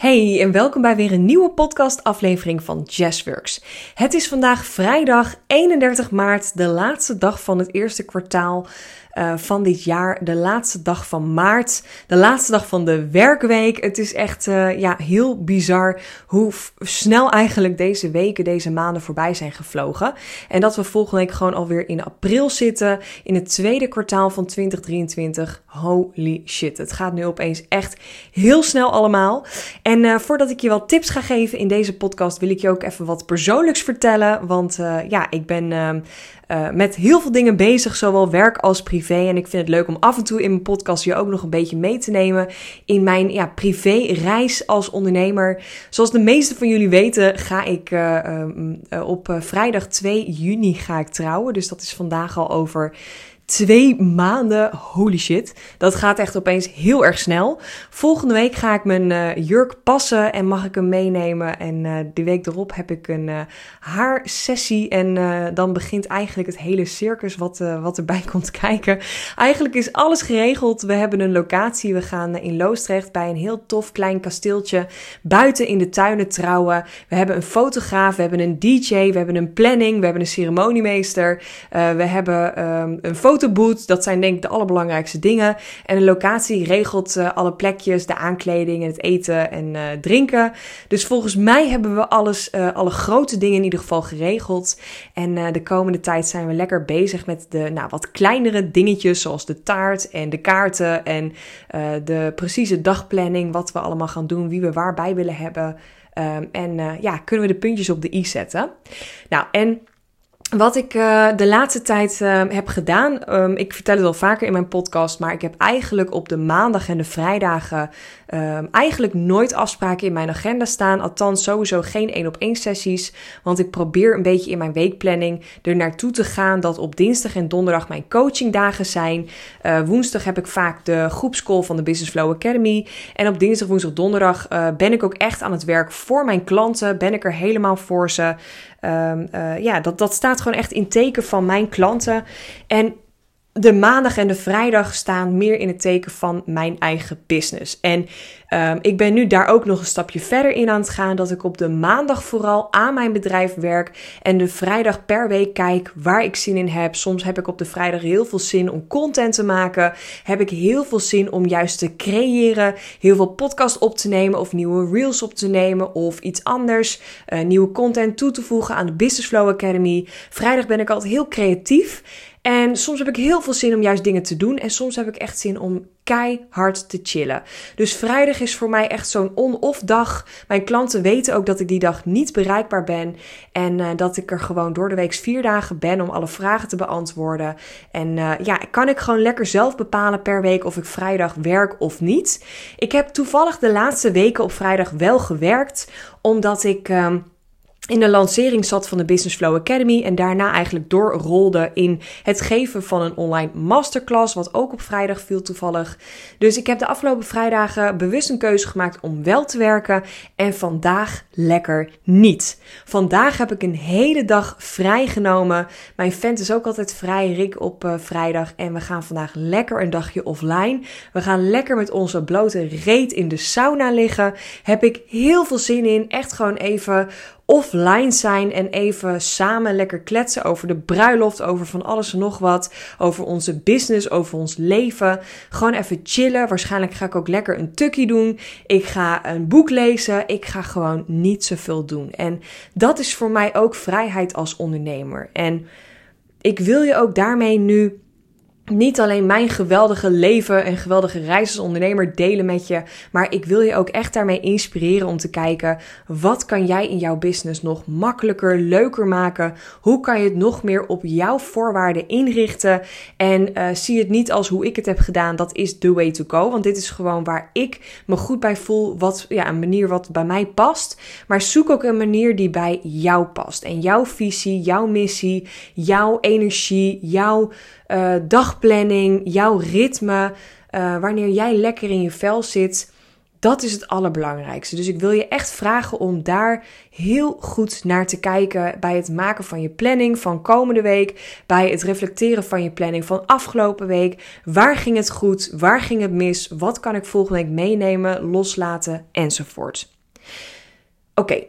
Hey en welkom bij weer een nieuwe podcast-aflevering van Jazzworks. Het is vandaag vrijdag 31 maart, de laatste dag van het eerste kwartaal uh, van dit jaar. De laatste dag van maart. De laatste dag van de werkweek. Het is echt uh, ja, heel bizar hoe snel eigenlijk deze weken, deze maanden voorbij zijn gevlogen. En dat we volgende week gewoon alweer in april zitten. In het tweede kwartaal van 2023. Holy shit. Het gaat nu opeens echt heel snel allemaal. Uh, voordat ik je wat tips ga geven in deze podcast, wil ik je ook even wat persoonlijks vertellen. Want ja, ik ben uh, met heel veel dingen bezig, zowel werk als privé. En ik vind het leuk om af en toe in mijn podcast je ook nog een beetje mee te nemen in mijn ja, privé-reis als ondernemer. Zoals de meeste van jullie weten, ga ik uh, op vrijdag 2 juni ga ik trouwen. Dus dat is vandaag al over twee maanden. Holy shit. Dat gaat echt opeens heel erg snel. Volgende week ga ik mijn uh, jurk passen en mag ik hem meenemen. En uh, die week erop heb ik een uh, haarsessie. En dan begint eigenlijk het hele circus wat, wat erbij komt kijken. Eigenlijk is alles geregeld. We hebben een locatie. We gaan in Loostrecht bij een heel tof klein kasteeltje buiten in de tuinen trouwen. We hebben een fotograaf, we hebben een DJ, we hebben een planning, we hebben een ceremoniemeester. we hebben um, een foto fotoboot. Dat zijn denk ik de allerbelangrijkste dingen. En een locatie regelt uh, alle plekjes, de aankleding en het eten en uh, drinken. Dus volgens mij hebben we alles, uh, alle grote dingen in ieder geval geregeld. En de komende tijd zijn we lekker bezig met de nou, wat kleinere dingetjes. Zoals de taart en de kaarten en de precieze dagplanning. Wat we allemaal gaan doen, wie we waarbij willen hebben. Um, en ja, kunnen we de puntjes op de i zetten. Nou, en wat ik uh, de laatste tijd uh, heb gedaan, um, ik vertel het al vaker in mijn podcast, maar ik heb eigenlijk op de maandag en de vrijdagen um, eigenlijk nooit afspraken in mijn agenda staan. Althans, sowieso geen één op één sessies. Want ik probeer een beetje in mijn weekplanning er naartoe te gaan dat op dinsdag en donderdag mijn coachingdagen zijn. Uh, woensdag heb ik vaak de groepscall van de Business Flow Academy. En op dinsdag, woensdag, donderdag ben ik ook echt aan het werk voor mijn klanten. Ben ik er helemaal voor ze. Um, uh, ja, dat, dat staat gewoon echt in teken van mijn klanten. En de maandag en de vrijdag staan meer in het teken van mijn eigen business. En um, ik ben nu daar ook nog een stapje verder in aan het gaan. Dat ik op de maandag vooral aan mijn bedrijf werk. En de vrijdag per week kijk waar ik zin in heb. Soms heb ik op de vrijdag heel veel zin om content te maken. Heb ik heel veel zin om juist te creëren. Heel veel podcast op te nemen of nieuwe reels op te nemen. Of iets anders. Uh, nieuwe content toe te voegen aan de Business Flow Academy. Vrijdag ben ik altijd heel creatief. En soms heb ik heel veel zin om juist dingen te doen. En soms heb ik echt zin om keihard te chillen. Dus vrijdag is voor mij echt zo'n on-off dag. Mijn klanten weten ook dat ik die dag niet bereikbaar ben. En uh, dat ik er gewoon door de week vier dagen ben om alle vragen te beantwoorden. En uh, ja, kan ik gewoon lekker zelf bepalen per week of ik vrijdag werk of niet. Ik heb toevallig de laatste weken op vrijdag wel gewerkt. Omdat ik. Uh, in de lancering zat van de Business Flow Academy en daarna eigenlijk doorrolde in het geven van een online masterclass, wat ook op vrijdag viel toevallig. Dus ik heb de afgelopen vrijdagen bewust een keuze gemaakt om wel te werken en vandaag lekker niet. Vandaag heb ik een hele dag vrijgenomen. Mijn vent is ook altijd vrij, Rick, op uh, vrijdag en we gaan vandaag lekker een dagje offline. We gaan lekker met onze blote reet in de sauna liggen. Heb ik heel veel zin in, echt gewoon even offline zijn en even samen lekker kletsen over de bruiloft, over van alles en nog wat, over onze business, over ons leven. Gewoon even chillen. Waarschijnlijk ga ik ook lekker een tukkie doen. Ik ga een boek lezen. Ik ga gewoon niet zoveel doen. En dat is voor mij ook vrijheid als ondernemer. En ik wil je ook daarmee nu niet alleen mijn geweldige leven en geweldige reis als ondernemer delen met je, maar ik wil je ook echt daarmee inspireren om te kijken wat kan jij in jouw business nog makkelijker, leuker maken? Hoe kan je het nog meer op jouw voorwaarden inrichten? En uh, zie het niet als hoe ik het heb gedaan, dat is the way to go, want dit is gewoon waar ik me goed bij voel, wat ja, een manier wat bij mij past, maar zoek ook een manier die bij jou past en jouw visie, jouw missie, jouw energie, jouw uh, dagplanning, jouw ritme, uh, wanneer jij lekker in je vel zit, Dat is het allerbelangrijkste. Dus ik wil je echt vragen om daar heel goed naar te kijken bij het maken van je planning van komende week, bij het reflecteren van je planning van afgelopen week. Waar ging het goed? Waar ging het mis? Wat kan ik volgende week meenemen, loslaten enzovoort. Oké,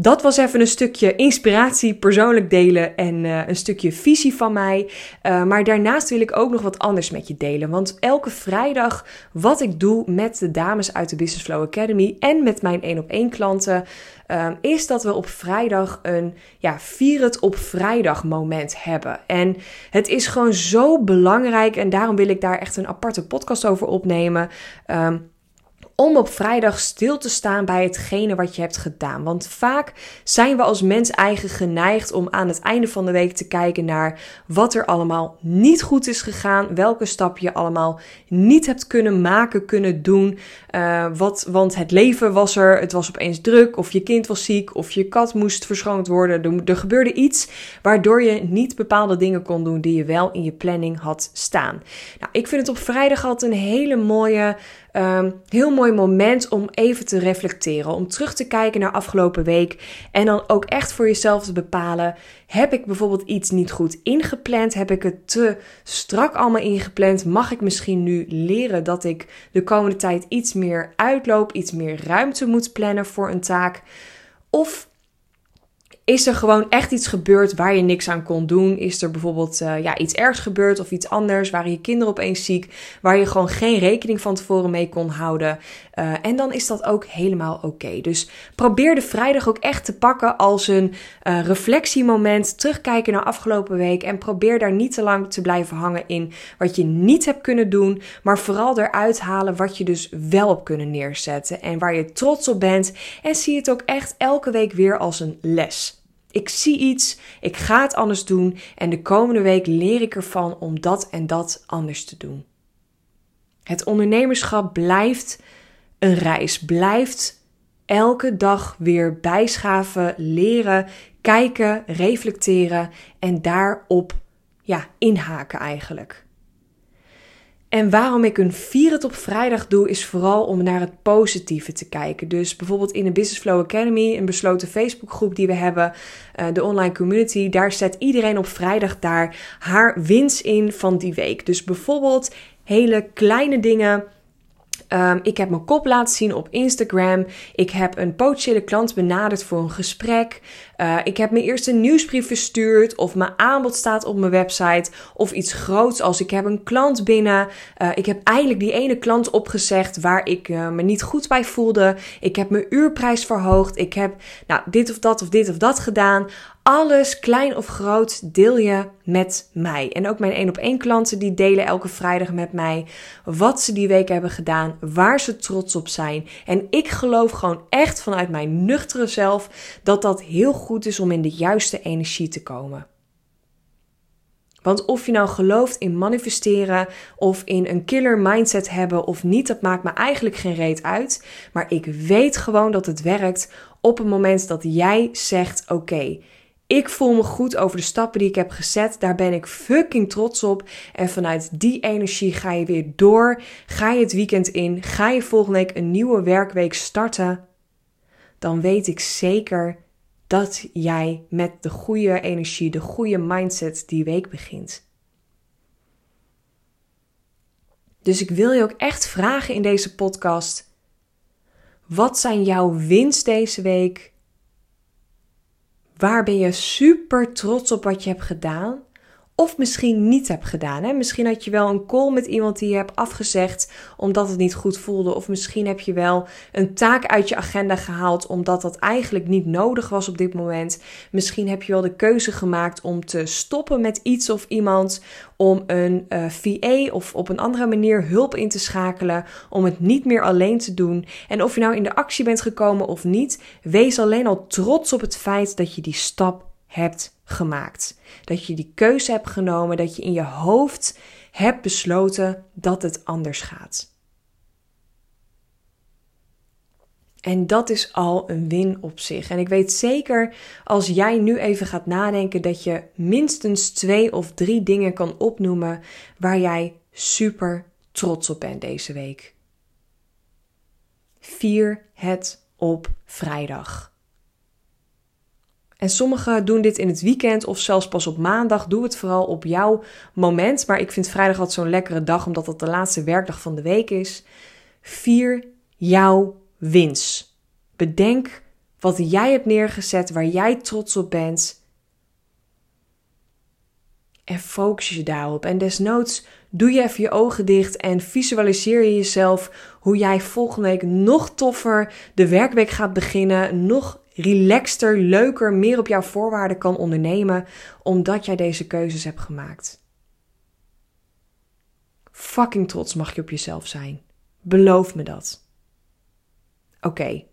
dat was even een stukje inspiratie, persoonlijk delen en uh, een stukje visie van mij. Uh, maar daarnaast wil ik ook nog wat anders met je delen. Want elke vrijdag wat ik doe met de dames uit de Business Flow Academy en met mijn 1 op 1 klanten, uh, is dat we op vrijdag een ja, vier het op vrijdag moment hebben. En het is gewoon zo belangrijk en daarom wil ik daar echt een aparte podcast over opnemen. Um, om op vrijdag stil te staan bij hetgene wat je hebt gedaan. Want vaak zijn we als mens eigen geneigd om aan het einde van de week te kijken naar wat er allemaal niet goed is gegaan, welke stap je allemaal niet hebt kunnen maken, kunnen doen. Uh, wat, want het leven was er, het was opeens druk, of je kind was ziek, of je kat moest verschoond worden. Er, er gebeurde iets waardoor je niet bepaalde dingen kon doen die je wel in je planning had staan. Nou, ik vind het op vrijdag altijd een hele mooie Um, heel mooi moment om even te reflecteren. Om terug te kijken naar afgelopen week. En dan ook echt voor jezelf te bepalen. Heb ik bijvoorbeeld iets niet goed ingepland? Heb ik het te strak allemaal ingepland? Mag ik misschien nu leren dat ik de komende tijd iets meer uitloop, iets meer ruimte moet plannen voor een taak? Of is er gewoon echt iets gebeurd waar je niks aan kon doen? Is er bijvoorbeeld uh, ja, iets ergs gebeurd of iets anders? Waren je kinderen opeens ziek? Waar je gewoon geen rekening van tevoren mee kon houden? Uh, en dan is dat ook helemaal oké. Dus probeer de vrijdag ook echt te pakken als een uh, reflectiemoment. Terugkijken naar afgelopen week. En probeer daar niet te lang te blijven hangen in wat je niet hebt kunnen doen. Maar vooral eruit halen wat je dus wel op kunnen neerzetten. En waar je trots op bent. En zie het ook echt elke week weer als een les. Ik zie iets, ik ga het anders doen en de komende week leer ik ervan om dat en dat anders te doen. Het ondernemerschap blijft een reis, blijft elke dag weer bijschaven, leren, kijken, reflecteren en daarop ja, inhaken eigenlijk. En waarom ik een vier het op vrijdag doe, is vooral om naar het positieve te kijken. Dus bijvoorbeeld in de Business Flow Academy, een besloten Facebookgroep die we hebben, uh, de online community, daar zet iedereen op vrijdag daar haar winst in van die week. Dus bijvoorbeeld hele kleine dingen Um, ik heb mijn kop laten zien op Instagram. Ik heb een potentiële klant benaderd voor een gesprek. Uh, ik heb mijn eerste nieuwsbrief verstuurd. Of mijn aanbod staat op mijn website. Of iets groots als ik heb een klant binnen. Uh, ik heb eigenlijk die ene klant opgezegd waar ik uh, me niet goed bij voelde. Ik heb mijn uurprijs verhoogd. Ik heb nou, dit of dat of dit of dat gedaan. Alles, klein of groot, deel je met mij. En ook mijn één op één klanten die delen elke vrijdag met mij wat ze die week hebben gedaan, waar ze trots op zijn. En ik geloof gewoon echt vanuit mijn nuchtere zelf dat dat heel goed is om in de juiste energie te komen. Want of je nou gelooft in manifesteren of in een killer mindset hebben of niet, dat maakt me eigenlijk geen reet uit. Maar ik weet gewoon dat het werkt op het moment dat jij zegt: Oké, ik voel me goed over de stappen die ik heb gezet. Daar ben ik fucking trots op. En vanuit die energie ga je weer door. Ga je het weekend in. Ga je volgende week een nieuwe werkweek starten. Dan weet ik zeker dat jij met de goede energie, de goede mindset die week begint. Dus ik wil je ook echt vragen in deze podcast: wat zijn jouw winst deze week? Waar ben je super trots op wat je hebt gedaan? Of misschien niet hebt gedaan. Hè? Misschien had je wel een call met iemand die je hebt afgezegd omdat het niet goed voelde. Of misschien heb je wel een taak uit je agenda gehaald omdat dat eigenlijk niet nodig was op dit moment. Misschien heb je wel de keuze gemaakt om te stoppen met iets of iemand. Om een uh, eh, VA of op een andere manier hulp in te schakelen. Om het niet meer alleen te doen. En of je nou in de actie bent gekomen of niet, wees alleen al trots op het feit dat je die stap hebt gemaakt. Dat je die keuze hebt genomen, dat je in je hoofd hebt besloten dat het anders gaat. En dat is al een win op zich. En ik weet zeker als jij nu even gaat nadenken dat je minstens twee of drie dingen kan opnoemen waar jij super trots op bent deze week. vier het op vrijdag. En sommigen doen dit in het weekend of zelfs pas op maandag. Doe het vooral op jouw moment. Maar ik vind vrijdag altijd zo'n lekkere dag, omdat het de laatste werkdag van de week is. Vier jouw wins. Bedenk wat jij hebt neergezet, waar jij trots op bent. En focus je daarop. En desnoods doe je even je ogen dicht en visualiseer je jezelf hoe jij volgende week nog toffer de werkweek gaat beginnen. Nog relaxter, leuker, meer op jouw voorwaarden kan ondernemen, omdat jij deze keuzes hebt gemaakt. Fucking trots mag je op jezelf zijn. Beloof me dat. Oké.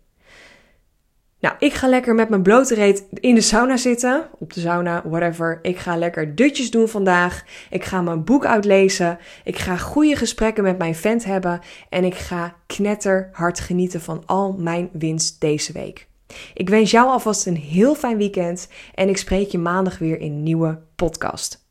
Nou, ik ga lekker met mijn blote reet in de sauna zitten. Op de sauna, whatever. Ik ga lekker dutjes doen vandaag. Ik ga mijn boek uitlezen. Ik ga goede gesprekken met mijn vent hebben. En ik ga knetterhard genieten van al mijn winst deze week. Ik wens jou alvast een heel fijn weekend en ik spreek je maandag weer in een nieuwe podcast.